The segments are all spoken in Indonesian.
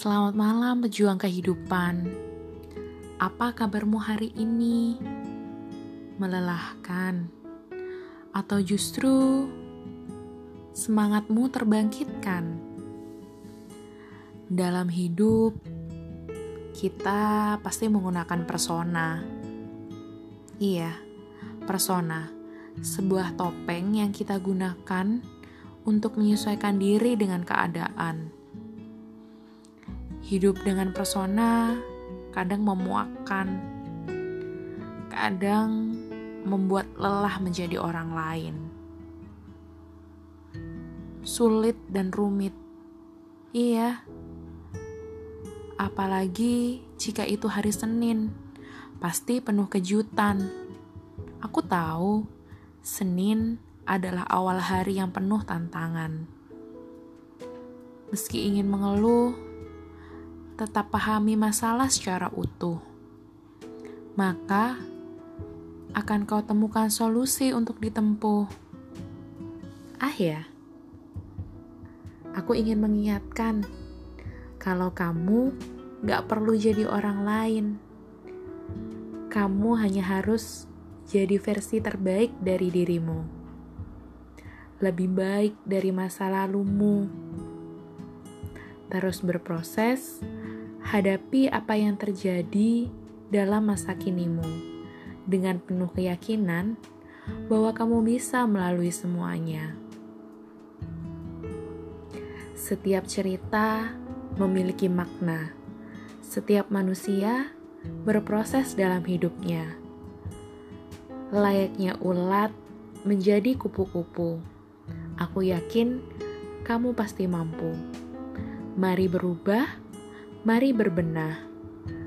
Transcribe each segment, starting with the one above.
Selamat malam pejuang kehidupan. Apa kabarmu hari ini? Melelahkan atau justru semangatmu terbangkitkan? Dalam hidup kita pasti menggunakan persona. Iya, persona. Sebuah topeng yang kita gunakan untuk menyesuaikan diri dengan keadaan Hidup dengan persona kadang memuakkan, kadang membuat lelah menjadi orang lain. Sulit dan rumit, iya. Apalagi jika itu hari Senin, pasti penuh kejutan. Aku tahu Senin adalah awal hari yang penuh tantangan. Meski ingin mengeluh, tetap pahami masalah secara utuh. Maka, akan kau temukan solusi untuk ditempuh. Ah ya, aku ingin mengingatkan, kalau kamu gak perlu jadi orang lain. Kamu hanya harus jadi versi terbaik dari dirimu. Lebih baik dari masa lalumu. Terus berproses, Hadapi apa yang terjadi dalam masa kinimu dengan penuh keyakinan bahwa kamu bisa melalui semuanya. Setiap cerita memiliki makna. Setiap manusia berproses dalam hidupnya. Layaknya ulat menjadi kupu-kupu. Aku yakin kamu pasti mampu. Mari berubah Mari berbenah.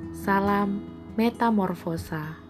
Salam metamorfosa.